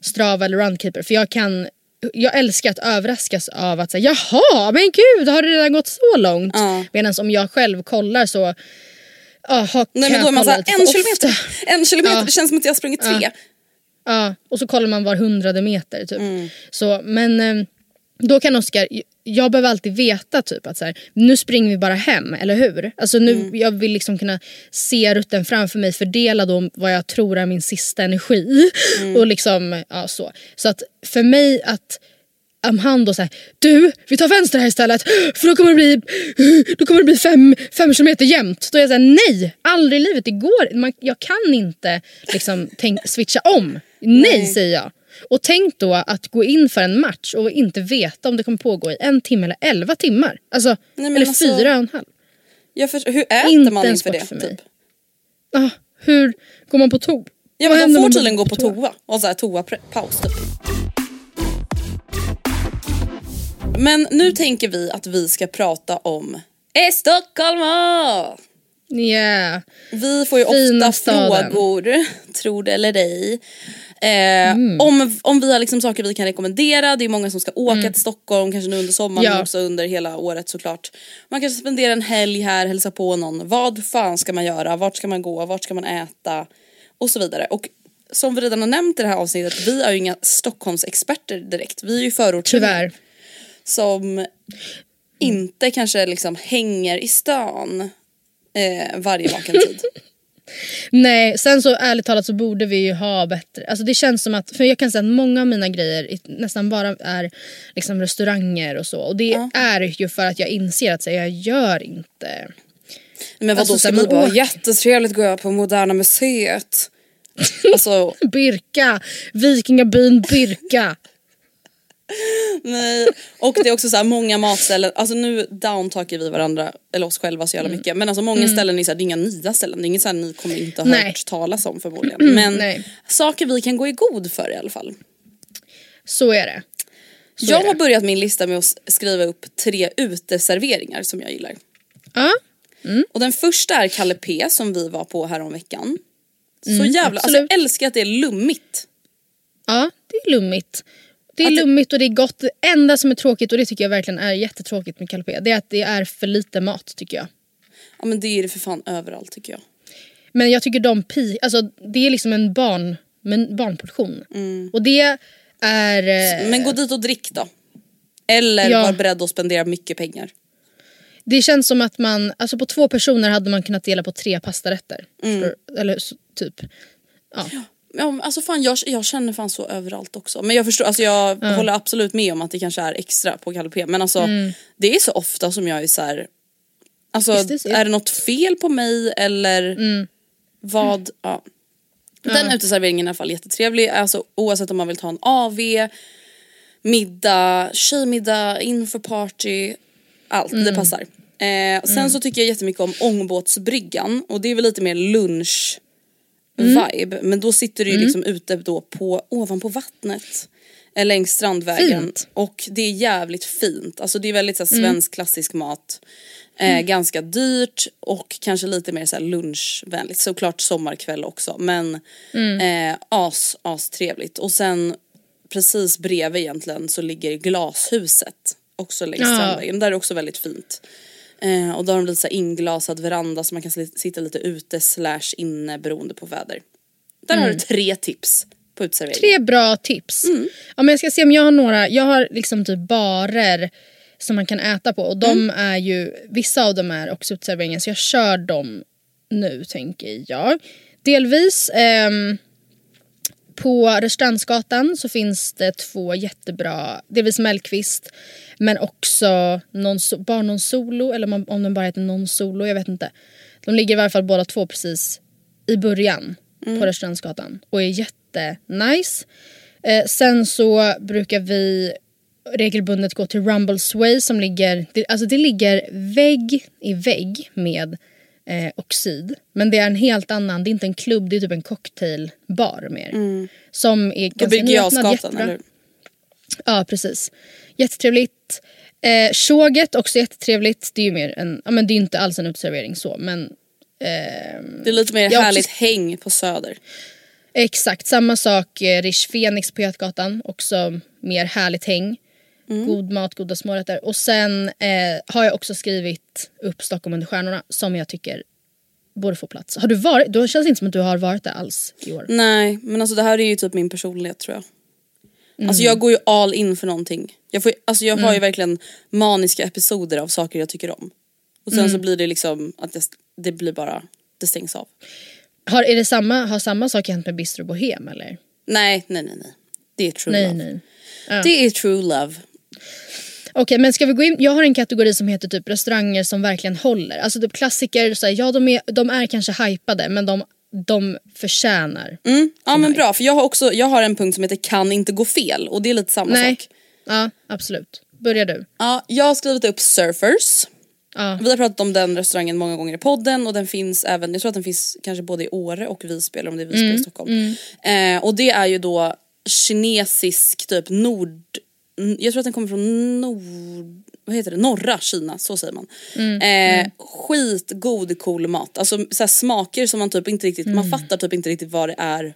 Strava eller Runkeeper för jag kan... Jag älskar att överraskas av att säga jaha men gud har det redan gått så långt? Ja. Medan om jag själv kollar så... Ja, har- nej men då är man såhär, en kilometer, en kilometer, Ja. det känns som att jag har sprungit tre. Ja, och så kollar man var hundrade meter typ. Mm. Så, men eh, då kan Oskar, jag behöver alltid veta typ att så här, nu springer vi bara hem, eller hur? Alltså nu, Mm. jag vill liksom kunna se rutten framför mig, fördela då vad jag tror är min sista energi. Mm. Och liksom, ja så. Så att för mig att om han då säger du vi tar vänster här istället för då kommer det bli, då kommer det bli fem, fem kilometer jämnt. Då är jag såhär nej, aldrig i livet, det går man, Jag kan inte liksom tänk, switcha om. Nej, säger jag. Och tänk då att gå in för en match och inte veta om det kommer pågå i en timme eller elva timmar. Alltså, Nej, eller alltså, fyra och en halv. Jag förstår, hur äter Inte man inför det? för mig. Typ? Ah, hur går man på toa? Ja men de får tydligen gå på toa och så här toa-paus typ. Men nu tänker vi att vi ska prata om Stockholm! Yeah. Vi får ju Fina ofta staden. frågor, tror det eller ej. Eh, Mm. om, om vi har liksom saker vi kan rekommendera, det är många som ska åka till Stockholm, kanske nu under sommaren Mm. Ja. men också under hela året såklart. Man kanske spenderar en helg här, hälsa på någon. Vad fan ska man göra? Vart ska man gå? Vart ska man äta? Och så vidare. Och som vi redan har nämnt i det här avsnittet, vi är ju inga Stockholmsexperter direkt. Vi är ju förortsungar Tyvärr. som inte kanske liksom hänger i stan eh, varje vaken tid. Nej, sen så ärligt talat så borde vi ju ha bättre. Alltså det känns som att, för jag kan säga att många av mina grejer nästan bara är liksom restauranger och så. Och det är ju för att jag inser att så, jag gör inte... Men vadå Alltså, ska vi bara åker- jättetrevligt gå på Moderna Museet? alltså Birka! Vikingabyn Birka! Nej. Och det är också så här många matställen, alltså nu downtalkar vi varandra, eller oss själva så jävla mycket. Men alltså många ställen är så här, det är inga nya ställen, det är inget så här ni kommer inte ha Nej. hört talas om förmodligen. Men nej. saker vi kan gå i god för i alla fall. Så är det. Så jag är har det. börjat min lista med att skriva upp tre uteserveringar som jag gillar. Ja, Och den första är Kalle P som vi var på här om veckan. Så jävla, alltså absolut. jag älskar att det är lummigt. ja, det är lummigt. Det är Att lummigt och det är gott. Det enda som är tråkigt, och det tycker jag verkligen är jättetråkigt med Calpé, det är att det är för lite mat tycker jag. Ja men det är det för fan överallt tycker jag. Men jag tycker de pi... Alltså det är liksom en barn, men barnportion. Och det är... eh, Men gå dit och drick då. Eller Ja. var beredd att spendera mycket pengar. Det känns som att man, alltså på två personer hade man kunnat dela på tre pastarätter. Mm. Eller typ. Ja. Ja, alltså fan jag, jag känner fan så överallt också. Men jag förstår, alltså jag håller absolut med om att det kanske är extra på Kalle P. Men alltså det är så ofta som jag är så här. Alltså Mm. Det är- det något fel på mig eller Mm. vad? Ja. Den uteserveringen är i alla fall jättetrevlig. Alltså, oavsett om man vill ta en AV, middag, tjejmiddag, inför party. Allt, det Mm. passar. Eh, sen så tycker jag jättemycket om ångbåtsbryggan och det är väl lite mer lunch vibe. Men då sitter du ju liksom ute då på, ovanpå vattnet. eh, Längs Strandvägen. Fint. Och det är jävligt fint. Alltså det är väldigt så här, svensk klassisk mat. Eh, Ganska dyrt och kanske lite mer så här, lunchvänligt. Såklart sommarkväll också men eh, as, as trevligt. Och sen precis bredvid egentligen så ligger glashuset. Också längs Ja. Strandvägen. Där är också väldigt fint. Eh, och då har de lite så inglasad veranda så man kan sitta lite ute slash inne beroende på väder. Där har du tre tips på uteservering. Tre bra tips. Ja, men jag ska se om jag har några. Jag har liksom typ barer som man kan äta på och de är ju, vissa av dem är också uteserveringar så jag kör dem nu tänker jag. Delvis ehm, på Rörstrandsgatan så finns det två jättebra, delvis Mellqvist men också non, bara non solo eller om- den bara heter non solo, jag vet inte. De ligger i varje fall båda två precis i början på Rörstrandsgatan och är jättenice. Eh, sen så brukar vi regelbundet gå till Rumble Sway som ligger, det, alltså det ligger vägg i vägg med eh, Oxid. Men det är en helt annan, det är inte en klubb, det är typ en cocktailbar mer. Som är På ganska nyöppnad, jättebra. eller? Ja precis. Jättetrevligt. Eh, Tjoget också jättetrevligt. Det är ju mer en, ja men det är inte alls en uteservering så men Det är lite mer Jag härligt också- häng på Söder. Exakt, samma sak eh, Rish Fenix på Götgatan. Också mer härligt häng. Mm. God mat, goda smårätter. Och sen eh, har jag också skrivit upp Stockholm under stjärnorna som jag tycker borde få plats. Har du varit? Då känns det inte som att du har varit där alls i år. Nej men alltså det här är ju typ min personlighet tror jag. Mm. Alltså jag går ju all in för någonting. Jag, får, alltså jag har ju verkligen maniska episoder av saker jag tycker om. Och sen Mm. så blir det liksom att det, det blir bara, det stängs av. Har, är det samma, har samma sak hänt med Bistro Bohem eller? Nej, nej, nej, nej. Det är true Nej, love. nej. Ja. Det är true love. Okej men ska vi gå in, jag har en kategori som heter typ restauranger som verkligen håller. Alltså typ klassiker, så här, ja de är, de är kanske hypade men de, de förtjänar. Mm. Ja men bra för jag har också, jag har en punkt som heter kan inte gå fel och det är lite samma Nej. sak. Ja absolut. Börja du. Ja, jag har skrivit upp Surfers. Ja. Vi har pratat om den restaurangen många gånger i podden och den finns även, jag tror att den finns kanske både i Åre och Visby eller om det är Visby i Stockholm. Eh, och det är ju då kinesisk typ nord, jag tror att den kommer från nord, vad heter det, norra Kina, så säger man. Eh, skitgod cool mat, alltså så smaker som man typ inte riktigt, man fattar typ inte riktigt vad det är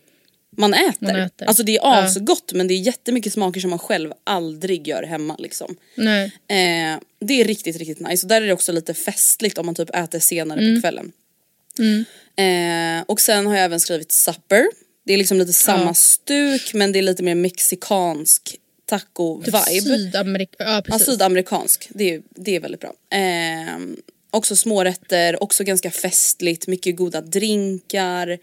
man äter. Man äter. Alltså det är asgott men det är jättemycket smaker som man själv aldrig gör hemma liksom. Nej. Eh, det är riktigt, riktigt nice. Och där är det också lite festligt om man typ äter senare Mm. på kvällen. Eh, och sen har jag även skrivit supper. Det är liksom lite samma Ja. stuk men det är lite mer mexikansk taco-vibe. Sydamerika, ja Ja, sydamerikansk. Det är, det är väldigt bra. Eh, Också smårätter, också ganska festligt, mycket goda drinkar.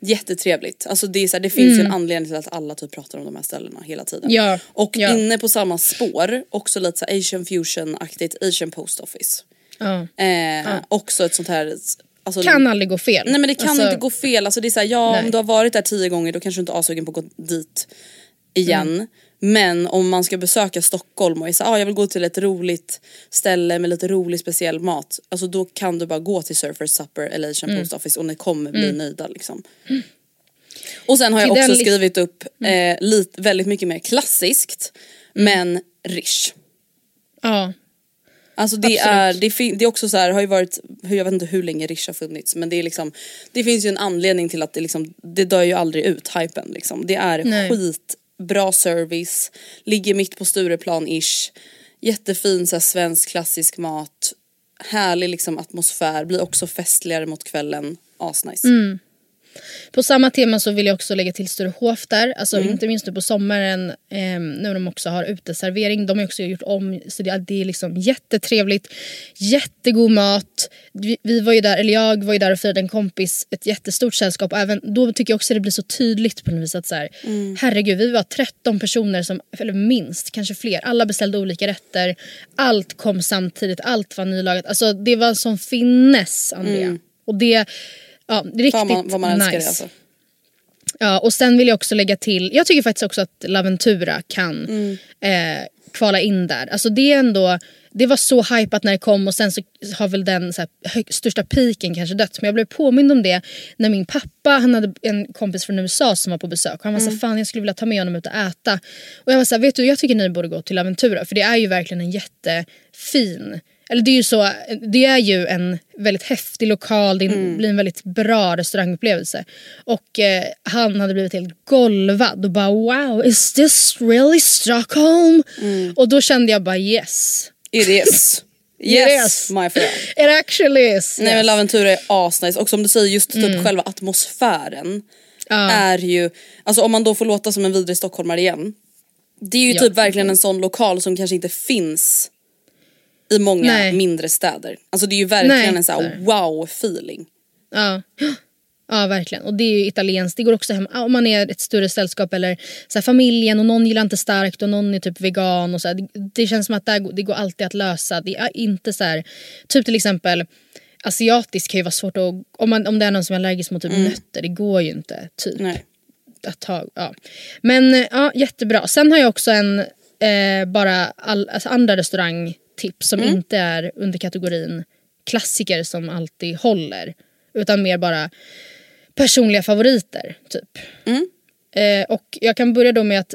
Jättetrevligt. Alltså det, är så här, det finns ju en anledning till att alla typ pratar om de här ställena hela tiden. Mm. Ja, Och ja. inne på samma spår, också lite så asian fusion-aktigt, asian post office. Ja. Eh, Också ett sånt här... Alltså, Kan aldrig gå fel. Nej men det kan Alltså, inte gå fel. Alltså det är så här, ja Nej. om du har varit där tio gånger då kanske du inte är asugen på att gå dit igen. Mm. Men om man ska besöka Stockholm och är så ah, jag vill gå till ett roligt ställe med lite rolig speciell mat. Alltså då kan du bara gå till Surfers Supper eller Asian Mm. Post Office och ni kommer bli nöjda liksom. Och sen har jag också Mm. skrivit upp eh, lite, väldigt mycket mer klassiskt men rish. Ja. Alltså det Absolut. är, det, det är också så här, har ju varit, jag vet inte hur länge Rish har funnits men det är liksom Det finns ju en anledning till att det liksom, det dör ju aldrig ut hypen liksom. Det är Nej. Bra service, ligger mitt på Stureplan-ish, jättefin så här, svensk klassisk mat, härlig liksom atmosfär, blir också festligare mot kvällen, asnice. Mm. På samma tema så vill jag också lägga till Sturehof där. Alltså Mm. inte minst nu på sommaren eh, när de också har uteservering. De har också gjort om så det, det är liksom jättetrevligt. Jättegod mat. Vi, vi var ju där, eller jag var ju där och firade en kompis, ett jättestort sällskap. Även, då tycker jag också det blir så tydligt på något vis att så här, Mm. herregud vi var 13 personer som, eller minst, kanske fler. Alla beställde olika rätter. Allt kom samtidigt, allt var nylagat. Alltså det var en sån finess Andrea. Och det, ja, riktigt. Fan man, vad man nice. det alltså. Ja, och sen vill jag också lägga till, jag tycker faktiskt också att Laventura kan Mm. eh, kvala in där. Alltså det är ändå, det var så hypat när det kom och sen så har väl den här, hög, största piken kanske dött. Men jag blev påmind om det när min pappa, han hade en kompis från USA som var på besök. Och han var Mm. så fan jag skulle vilja ta med honom ut och äta. Och jag var så här, vet du jag tycker ni borde gå till Laventura för det är ju verkligen en jättefin eller det är ju så, det är ju en väldigt häftig lokal, det blir en väldigt bra restaurangupplevelse. Och eh, han hade blivit helt golvad och bara wow, is this really Stockholm? Och då kände jag bara yes. It is. Yes, Yes. my friend. It actually is. Nej men yes. Laventura är asnice och som du säger just typ själva atmosfären är ju, alltså om man då får låta som en vidrig stockholmare igen. Det är ju Ja. typ verkligen en sån lokal som kanske inte finns i många Nej. mindre städer. Alltså det är ju verkligen Nej. en sån här wow feeling. Ja. ja, verkligen. Och det är ju italienskt. Det går också hem om man är ett större sällskap eller så här, familjen och någon gillar inte starkt och någon är typ vegan. och så. Det, det känns som att går- det går alltid att lösa. Det är inte så här, typ till exempel asiatiskt kan ju vara svårt att, om, man, om det är någon som är allergisk mot typ nötter, det går ju inte. Typ. Nej. Att ta, ja. Men ja, jättebra. Sen har jag också en eh, bara all, alltså andra restaurangtips som inte är under kategorin klassiker som alltid håller. Utan mer bara personliga favoriter. typ. Eh, och jag kan börja då med att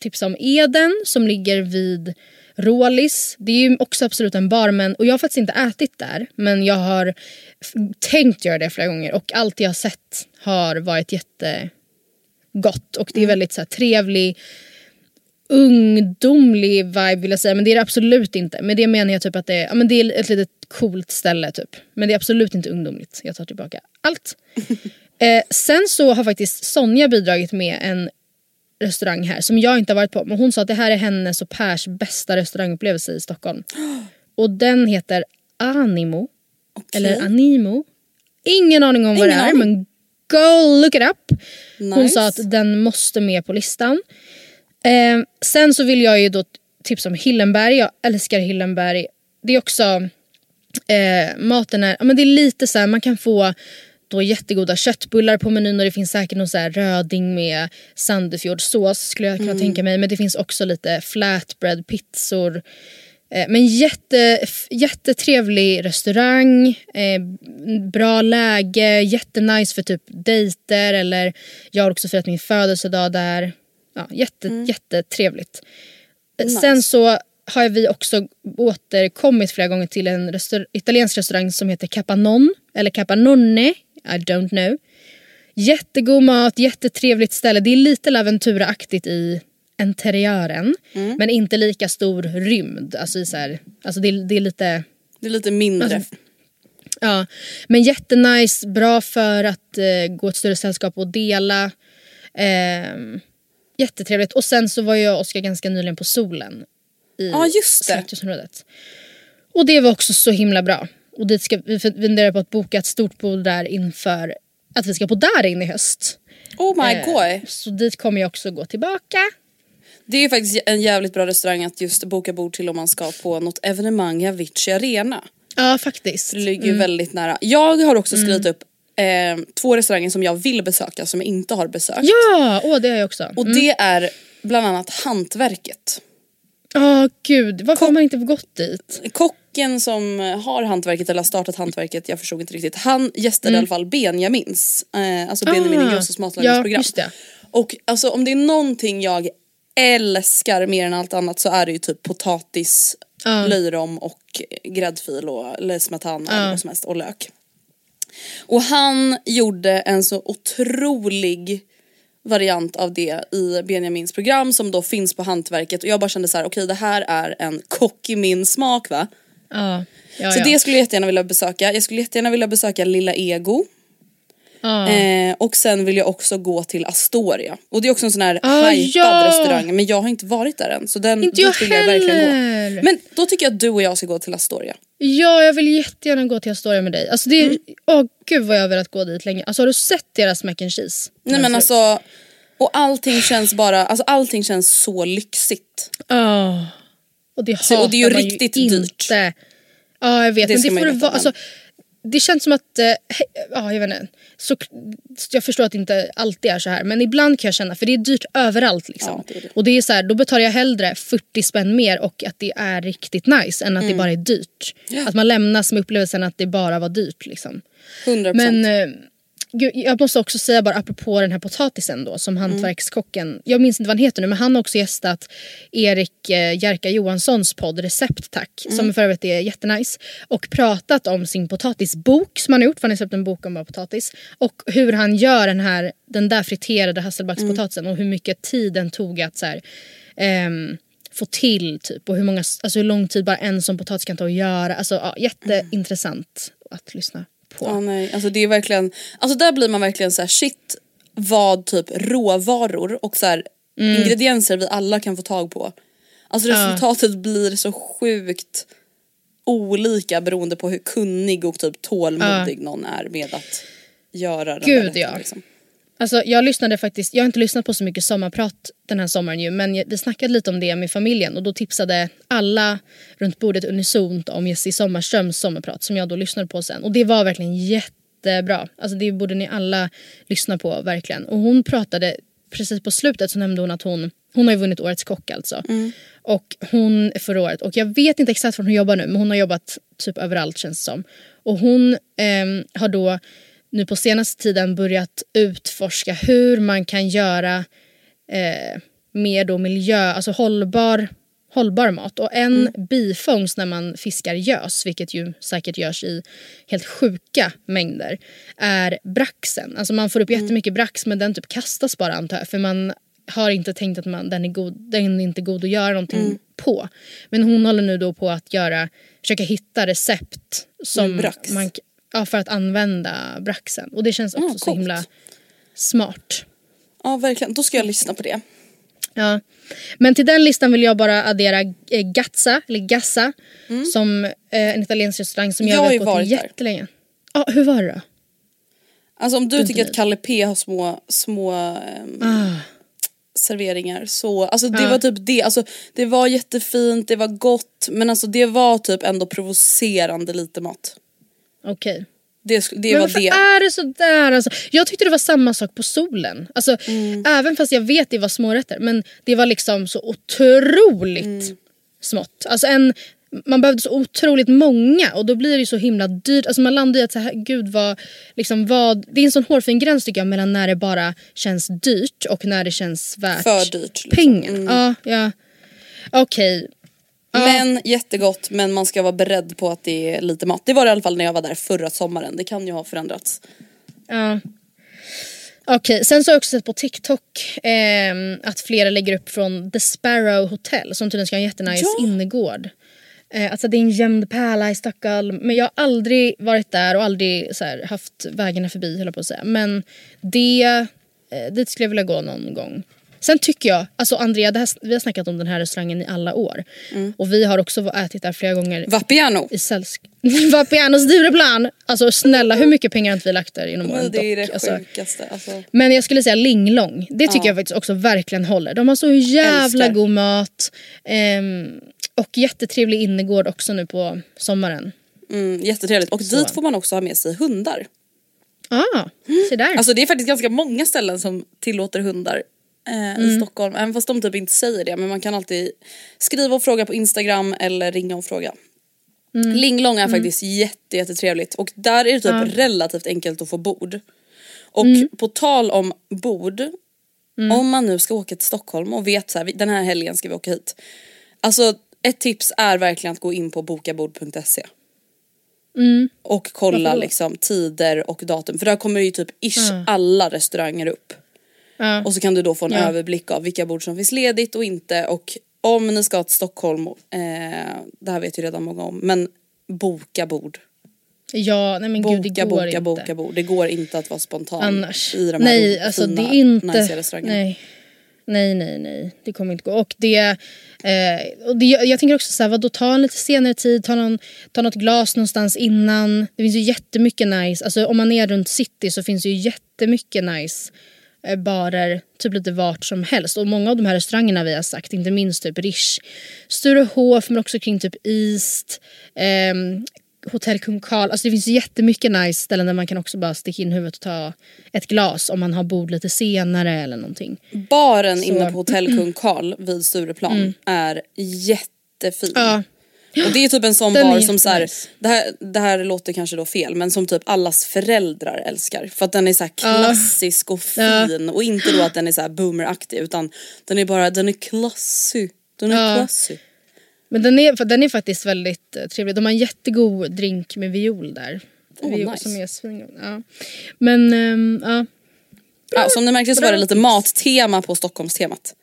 tipsa om Eden som ligger vid Rålis. Det är ju också absolut en bar men, och jag har faktiskt inte ätit där men jag har tänkt göra det flera gånger och allt jag har sett har varit jättegott och det är väldigt så här, trevlig ungdomlig vibe vill jag säga men det är det absolut inte. Med det menar jag typ att det är, ja, men det är ett litet coolt ställe typ. Men det är absolut inte ungdomligt. Jag tar tillbaka allt. eh, sen så har faktiskt Sonja bidragit med en restaurang här som jag inte har varit på. Men hon sa att det här är hennes och Pers bästa restaurangupplevelse i Stockholm. Och den heter Animo. Eller Animo. Ingen aning om vad det är men go look it up. Hon Nice. sa att den måste med på listan. Eh, sen så vill jag ju då tipsa om Hillenberg. Jag älskar Hillenberg. Det är också eh, maten är, ja, men det är lite så här, man kan få då jättegoda köttbullar på menyn och det finns säkert någon så här röding med Sandefjordsås skulle jag kunna tänka mig. Men det finns också lite flatbread, pizzor. Eh, men jätte, jättetrevlig restaurang, eh, bra läge, jättenice för typ dejter eller jag har också firat min födelsedag där. Ja, jätte, Jättetrevligt. Eh, Sen så har vi också återkommit flera gånger till en restaur- italiensk restaurang som heter Capanon eller Capanone, I don't know. Jättegod mat, jättetrevligt ställe. Det är lite Laventura-aktigt i interiören men inte lika stor rymd. Alltså, i så här, alltså det, är, det är lite... Det är lite mindre. Alltså, Ja, men jättenice, bra för att eh, gå ett större sällskap och dela. Ehm, jättetrevligt. Och sen så var jag och Oskar ganska nyligen på solen i det. Slakthusområdet. Och det var också så himla bra. Och dit ska, vi funderar på att boka ett stort bord där inför att vi ska på Darin i höst. Oh my Eh, god. Så dit kommer jag också gå tillbaka. Det är faktiskt en jävligt bra restaurang att just boka bord till om man ska på något evenemang i Avicii Arena. Ja faktiskt. Det ligger ju väldigt nära. Jag har också skrivit upp eh, två restauranger som jag vill besöka som jag inte har besökt. Ja, åh det har jag också. Och det är bland annat Hantverket. Ja gud, varför har man inte gått dit? Kocken som har hantverket eller har startat hantverket, jag förstod inte riktigt. Han gästade i alla fall Benjamins, eh, alltså Benjamin Ah, Ingrossos matlagningsprogram. ja, just det. Och alltså om det är någonting jag älskar mer än allt annat så är det ju typ potatis, löjrom och gräddfil och eller smetana eller vad som helst och lök. Och han gjorde en så otrolig variant av det i Benjamins program som då finns på hantverket och jag bara kände så här: okej det här är en kock i min smak va. Ja, ja, Så ja. det skulle jag jättegärna vilja besöka. Jag skulle jättegärna vilja besöka Lilla Ego. Ja. Eh, och sen vill jag också gå till Astoria. Och det är också en sån här Ah, ja! restaurang men jag har inte varit där än. Så den, Inte jag vill jag verkligen heller. gå. Men då tycker jag att du och jag ska gå till Astoria. Ja, jag vill jättegärna gå till Astoria med dig. Alltså det är, Mm. åh gud vad jag har velat gå dit länge. Alltså har du sett deras mac and cheese? Nej men alltså, och allting känns bara, alltså allting känns så lyxigt. Ja. Och det Så- och det är ju hatar riktigt inte. dyrt. Ja jag vet Det men det får ju det vara. Alltså, det känns som att, eh, ja jag vet inte. Så, jag förstår att det inte alltid är så här men ibland kan jag känna, för det är dyrt överallt liksom. Ja, det är det. Och det är så här, då betalar jag hellre 40 spänn mer och att det är riktigt nice än att Mm. det bara är dyrt. Att man lämnas med upplevelsen att det bara var dyrt liksom. 100%. Men eh, gud, jag måste också säga bara apropå den här potatisen då som Mm. hantverkskocken. Jag minns inte vad han heter nu men han har också gästat Erik eh, Jerka Johanssons podd Recept tack. Mm. Som för övrigt är jättenice. Och pratat om sin potatisbok som han har gjort. För han har släppt en bok om bara potatis. Och hur han gör den här den där friterade hasselbackspotatisen Mm. och hur mycket tid den tog att så här, ehm, få till typ och hur, många, alltså hur lång tid bara en sån potatis kan ta att göra. Alltså ja, jätteintressant att lyssna på. Ja, nej. Alltså det är verkligen, alltså där blir man verkligen så här: shit vad typ råvaror och så här, Mm. ingredienser vi alla kan få tag på. Alltså resultatet blir så sjukt olika beroende på hur kunnig och typ tålmodig någon är med att göra den Gud, där rätten, ja. liksom. Alltså jag lyssnade faktiskt, jag har inte lyssnat på så mycket sommarprat den här sommaren ju men vi snackade lite om det med familjen och då tipsade alla runt bordet unisont om Jessie Sommarströms sommarprat som jag då lyssnade på sen och det var verkligen jättebra. Alltså det borde ni alla lyssna på verkligen. Och hon pratade, precis på slutet så nämnde hon att hon, hon har ju vunnit Årets kock alltså. Och hon, förra året, och jag vet inte exakt var hon jobbar nu men hon har jobbat typ överallt känns det som. Och hon ehm, har då nu på senaste tiden börjat utforska hur man kan göra eh, mer då miljö, alltså hållbar, hållbar mat. Och en bifångst när man fiskar gös, vilket ju säkert görs i helt sjuka mängder, är braxen. Alltså man får upp jättemycket brax men den typ kastas bara antar jag för man har inte tänkt att man, den, är god, den är inte god att göra någonting på. Men hon håller nu då på att göra, försöka hitta recept som man Ja, för att använda braxen. Och det känns också Ah, så himla smart. Ja verkligen, då ska jag lyssna på det. Ja. Men till den listan vill jag bara addera eh, Gazza, eller Gassa, som eh, en italiensk restaurang som jag, Jag har har ju velat gå varit där. jättelänge. Ja, hur var det då? Alltså om du Inte tycker att. Kalle P har små, små ehm, Ah. serveringar så, alltså det Ja. var typ det, alltså det var jättefint, det var gott men alltså det var typ ändå provocerande lite mat. Okej. Det, sk- det Men var varför det. är det sådär? Alltså, jag tyckte det var samma sak på solen. Alltså, Mm. Även fast jag vet det var smårätter. Men det var liksom så otroligt Mm. smått. Alltså en, man behövde så otroligt många och då blir det så himla dyrt. Alltså man landar i att så här, gud vad, liksom vad, det är en sån hårfin gräns tycker jag mellan när det bara känns dyrt och när det känns värt För dyrt, liksom. pengar. Ja, ja. Okej. Men jättegott men man ska vara beredd på att det är lite mat. Det var det i alla fall när jag var där förra sommaren, det kan ju ha förändrats. Ja. Okej, sen så har jag också sett på TikTok ehm, att flera lägger upp från The Sparrow Hotel som tydligen ska ha en jättenice Ja. innergård. Eh, alltså det är en gömd pärla i Stockholm men jag har aldrig varit där och aldrig så här, haft vägarna förbi höll jag på att säga. Men det, eh, dit skulle jag vilja gå någon gång. Sen tycker jag, alltså Andrea det här, vi har snackat om den här restaurangen i alla år. Mm. Och vi har också ätit där flera gånger Vapiano. i sällskap. Vapiano Stureplan! Alltså snälla hur mycket pengar har inte vi lagt där genom åren? Det är det dock? Alltså, sjukaste. Alltså. men jag skulle säga Linglong. Det tycker jag faktiskt också verkligen håller. De har så jävla Älskar. god mat. Ehm, och jättetrevlig innergård också nu på sommaren. Mm, jättetrevligt. Och dit får man också ha med sig hundar. Ah, se där. Alltså det är faktiskt ganska många ställen som tillåter hundar eh, i Stockholm. Även fast de typ inte säger det. Men man kan alltid skriva och fråga på Instagram eller ringa och fråga. Linglong är faktiskt jätte, jättetrevligt. Och där är det typ relativt enkelt att få bord. Och på tal om bord. Om man nu ska åka till Stockholm och vet så här, den här helgen ska vi åka hit. Alltså ett tips är verkligen att gå in på bokabord.se. Och kolla liksom tider och datum. För där kommer ju typ ish alla restauranger upp. Ja. Och så kan du då få en Ja. överblick av vilka bord som finns ledigt och inte. Och om ni ska till Stockholm, eh, det här vet ju redan många om, men boka bord. ja, nej men gud det Boka, går boka, inte. boka bord. Det går inte att vara spontan Annars. i de här nej, alltså fina, det är inte... najsiga restaurangerna. Nej. nej, nej, nej. Det kommer inte gå. Och det... Eh, och det jag, tänker också så här, vadå, ta en lite senare tid, ta, någon, ta något glas någonstans innan. Det finns ju jättemycket nice. Alltså om man är runt city så finns det ju jättemycket nice barer typ lite vart som helst. Och många av de här restaurangerna vi har sagt, inte minst typ Rish, Sturehof men också kring typ East, ehm, Hotell Kung Karl. Alltså det finns jättemycket nice ställen där man kan också bara sticka in huvudet och ta ett glas om man har bord lite senare eller någonting. Baren Så- Mm. inne på Hotell Kung Karl vid Stureplan är jättefin. Ja. Och det är typ en sån Den bar som så här, det, här, det här låter kanske då fel men som typ allas föräldrar älskar. För att den är så klassisk och fin och inte då att den är så här boomeraktig utan den är bara, den är klassig. Den är Ja. klassig. Men den är, för den är faktiskt väldigt eh, trevlig. De har en jättegod drink med viol där. Åh, viol nice. som är svingod. Ja. Men ehm, ja. Ja, som ni märkte så var det lite mattema på Stockholmstemat.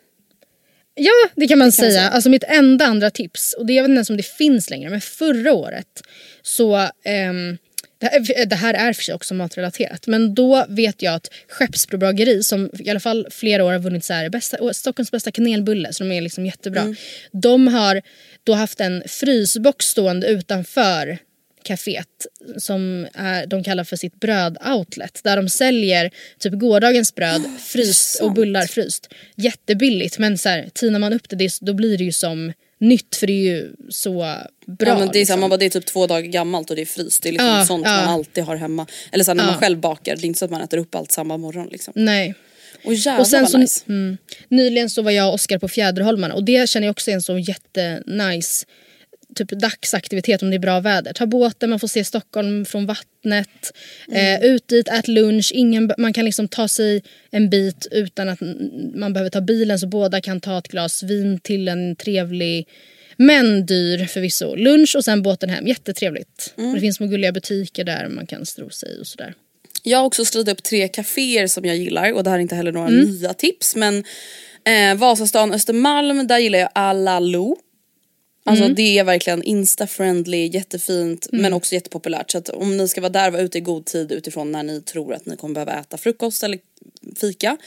Ja, det kan man man säga. säga. Alltså mitt enda andra tips, och det jag vet inte ens om det finns längre, men förra året så ehm, det, här, det här är för sig också matrelaterat men då vet jag att Skeppsbro bageri som i alla fall flera år har vunnit så här, bästa, Stockholms bästa kanelbulle så de är liksom jättebra. De har då haft en frysbox stående utanför kaféet som är, de kallar för sitt brödoutlet där de säljer typ gårdagens bröd fryst och bullar fryst. Jättebilligt men så här, tinar man upp det, det då blir det ju som nytt för det är ju så bra. ja, men det, är liksom. samma, bara det är typ två dagar gammalt och det är fryst. Det är liksom Ja, sånt ja. man alltid har hemma. Eller så när man själv bakar, det är inte så att man äter upp allt samma morgon liksom. Nej. Och jävlar Och sen vad så, nice. mm, nyligen så var jag och Oskar på Fjäderholmarna och det känner jag också är en så jättenice typ dagsaktivitet om det är bra väder. Ta båten, man får se Stockholm från vattnet. Mm. Eh, ut dit, ät lunch. Ingen, man kan liksom ta sig en bit utan att man behöver ta bilen så båda kan ta ett glas vin till en trevlig men dyr förvisso lunch och sen båten hem. Jättetrevligt. Mm. Och det finns små gulliga butiker där man kan stro sig och sådär. Jag har också skrivit upp tre kaféer som jag gillar och det här är inte heller några Mm. nya tips men eh, Vasastan, Östermalm, där gillar jag Alalo. Alltså Mm. det är verkligen insta-friendly, jättefint men också jättepopulärt. Så att om ni ska vara där, var ute i god tid utifrån när ni tror att ni kommer behöva äta frukost eller fika.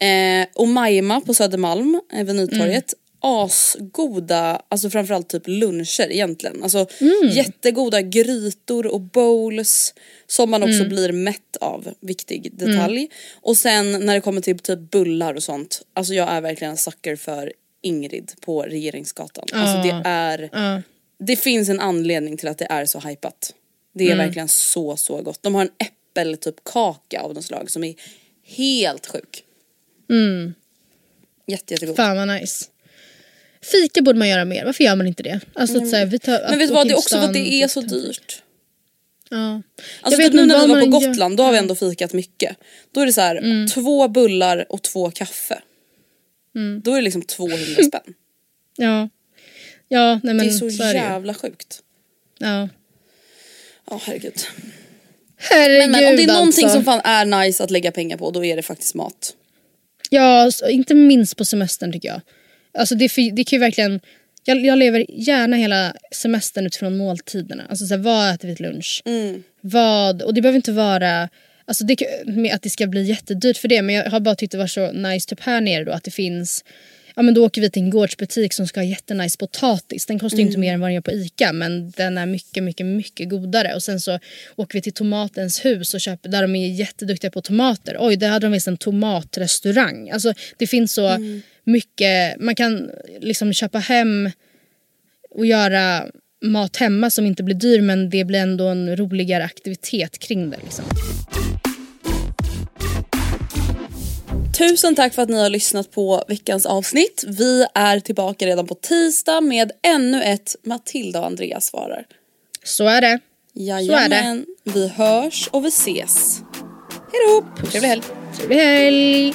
Eh, och Majma på Södermalm, eh, vid Nytorget. Asgoda, alltså framförallt typ luncher egentligen. Alltså jättegoda grytor och bowls som man också blir mätt av, viktig detalj. Och sen när det kommer till typ bullar och sånt, alltså jag är verkligen en sucker för Ingrid på Regeringsgatan. Alltså det är, Ja. det finns en anledning till att det är så hypat. Det är verkligen så så gott. De har en äppel typ kaka av något slag som är helt sjuk. Mm. Jätte, jättegod. Fan vad nice. Fika borde man göra mer. Varför gör man inte det? Alltså, att, så här, vi tar, Men vet du vad, det är också för att det är så dyrt. dyrt. Ja. Alltså typ nu när vi var på man gör- Gotland, då har vi ändå fikat mycket. Då är det så här, Mm. två bullar och två kaffe. Mm. Då är det liksom 200 spänn. Ja. Ja, nej men det är så, är det ju. jävla sjukt. Ja. Ja herregud. Herregud Men, men om det är någonting alltså. som fan är nice att lägga pengar på då är det faktiskt mat. Ja, så- inte minst på semestern tycker jag. Alltså det, är det kan ju verkligen... Jag, jag lever gärna hela semestern utifrån måltiderna. Alltså så här, vad äter vi till lunch? Mm. Vad, och det behöver inte vara Alltså det, med att det ska bli jättedyrt för det men jag har bara tyckt det var så nice typ här nere då att det finns Ja men då åker vi till en gårdsbutik som ska ha jättenice potatis. Den kostar mm. inte mer än vad den gör på ICA men den är mycket mycket mycket godare. Och sen så åker vi till Tomatens hus och köper, där de är jätteduktiga på tomater. Oj där hade de visst en tomatrestaurang. Alltså det finns så mm. mycket, man kan liksom köpa hem och göra mat hemma som inte blir dyr men det blir ändå en roligare aktivitet kring det. Liksom. Tusen tack för att ni har lyssnat på veckans avsnitt. Vi är tillbaka redan på tisdag med ännu ett Matilda och Andreas svarar. Så är det. Jajamän. Så är det. Vi hörs och vi ses. Hejdå! Trevlig helg. Trevlig helg.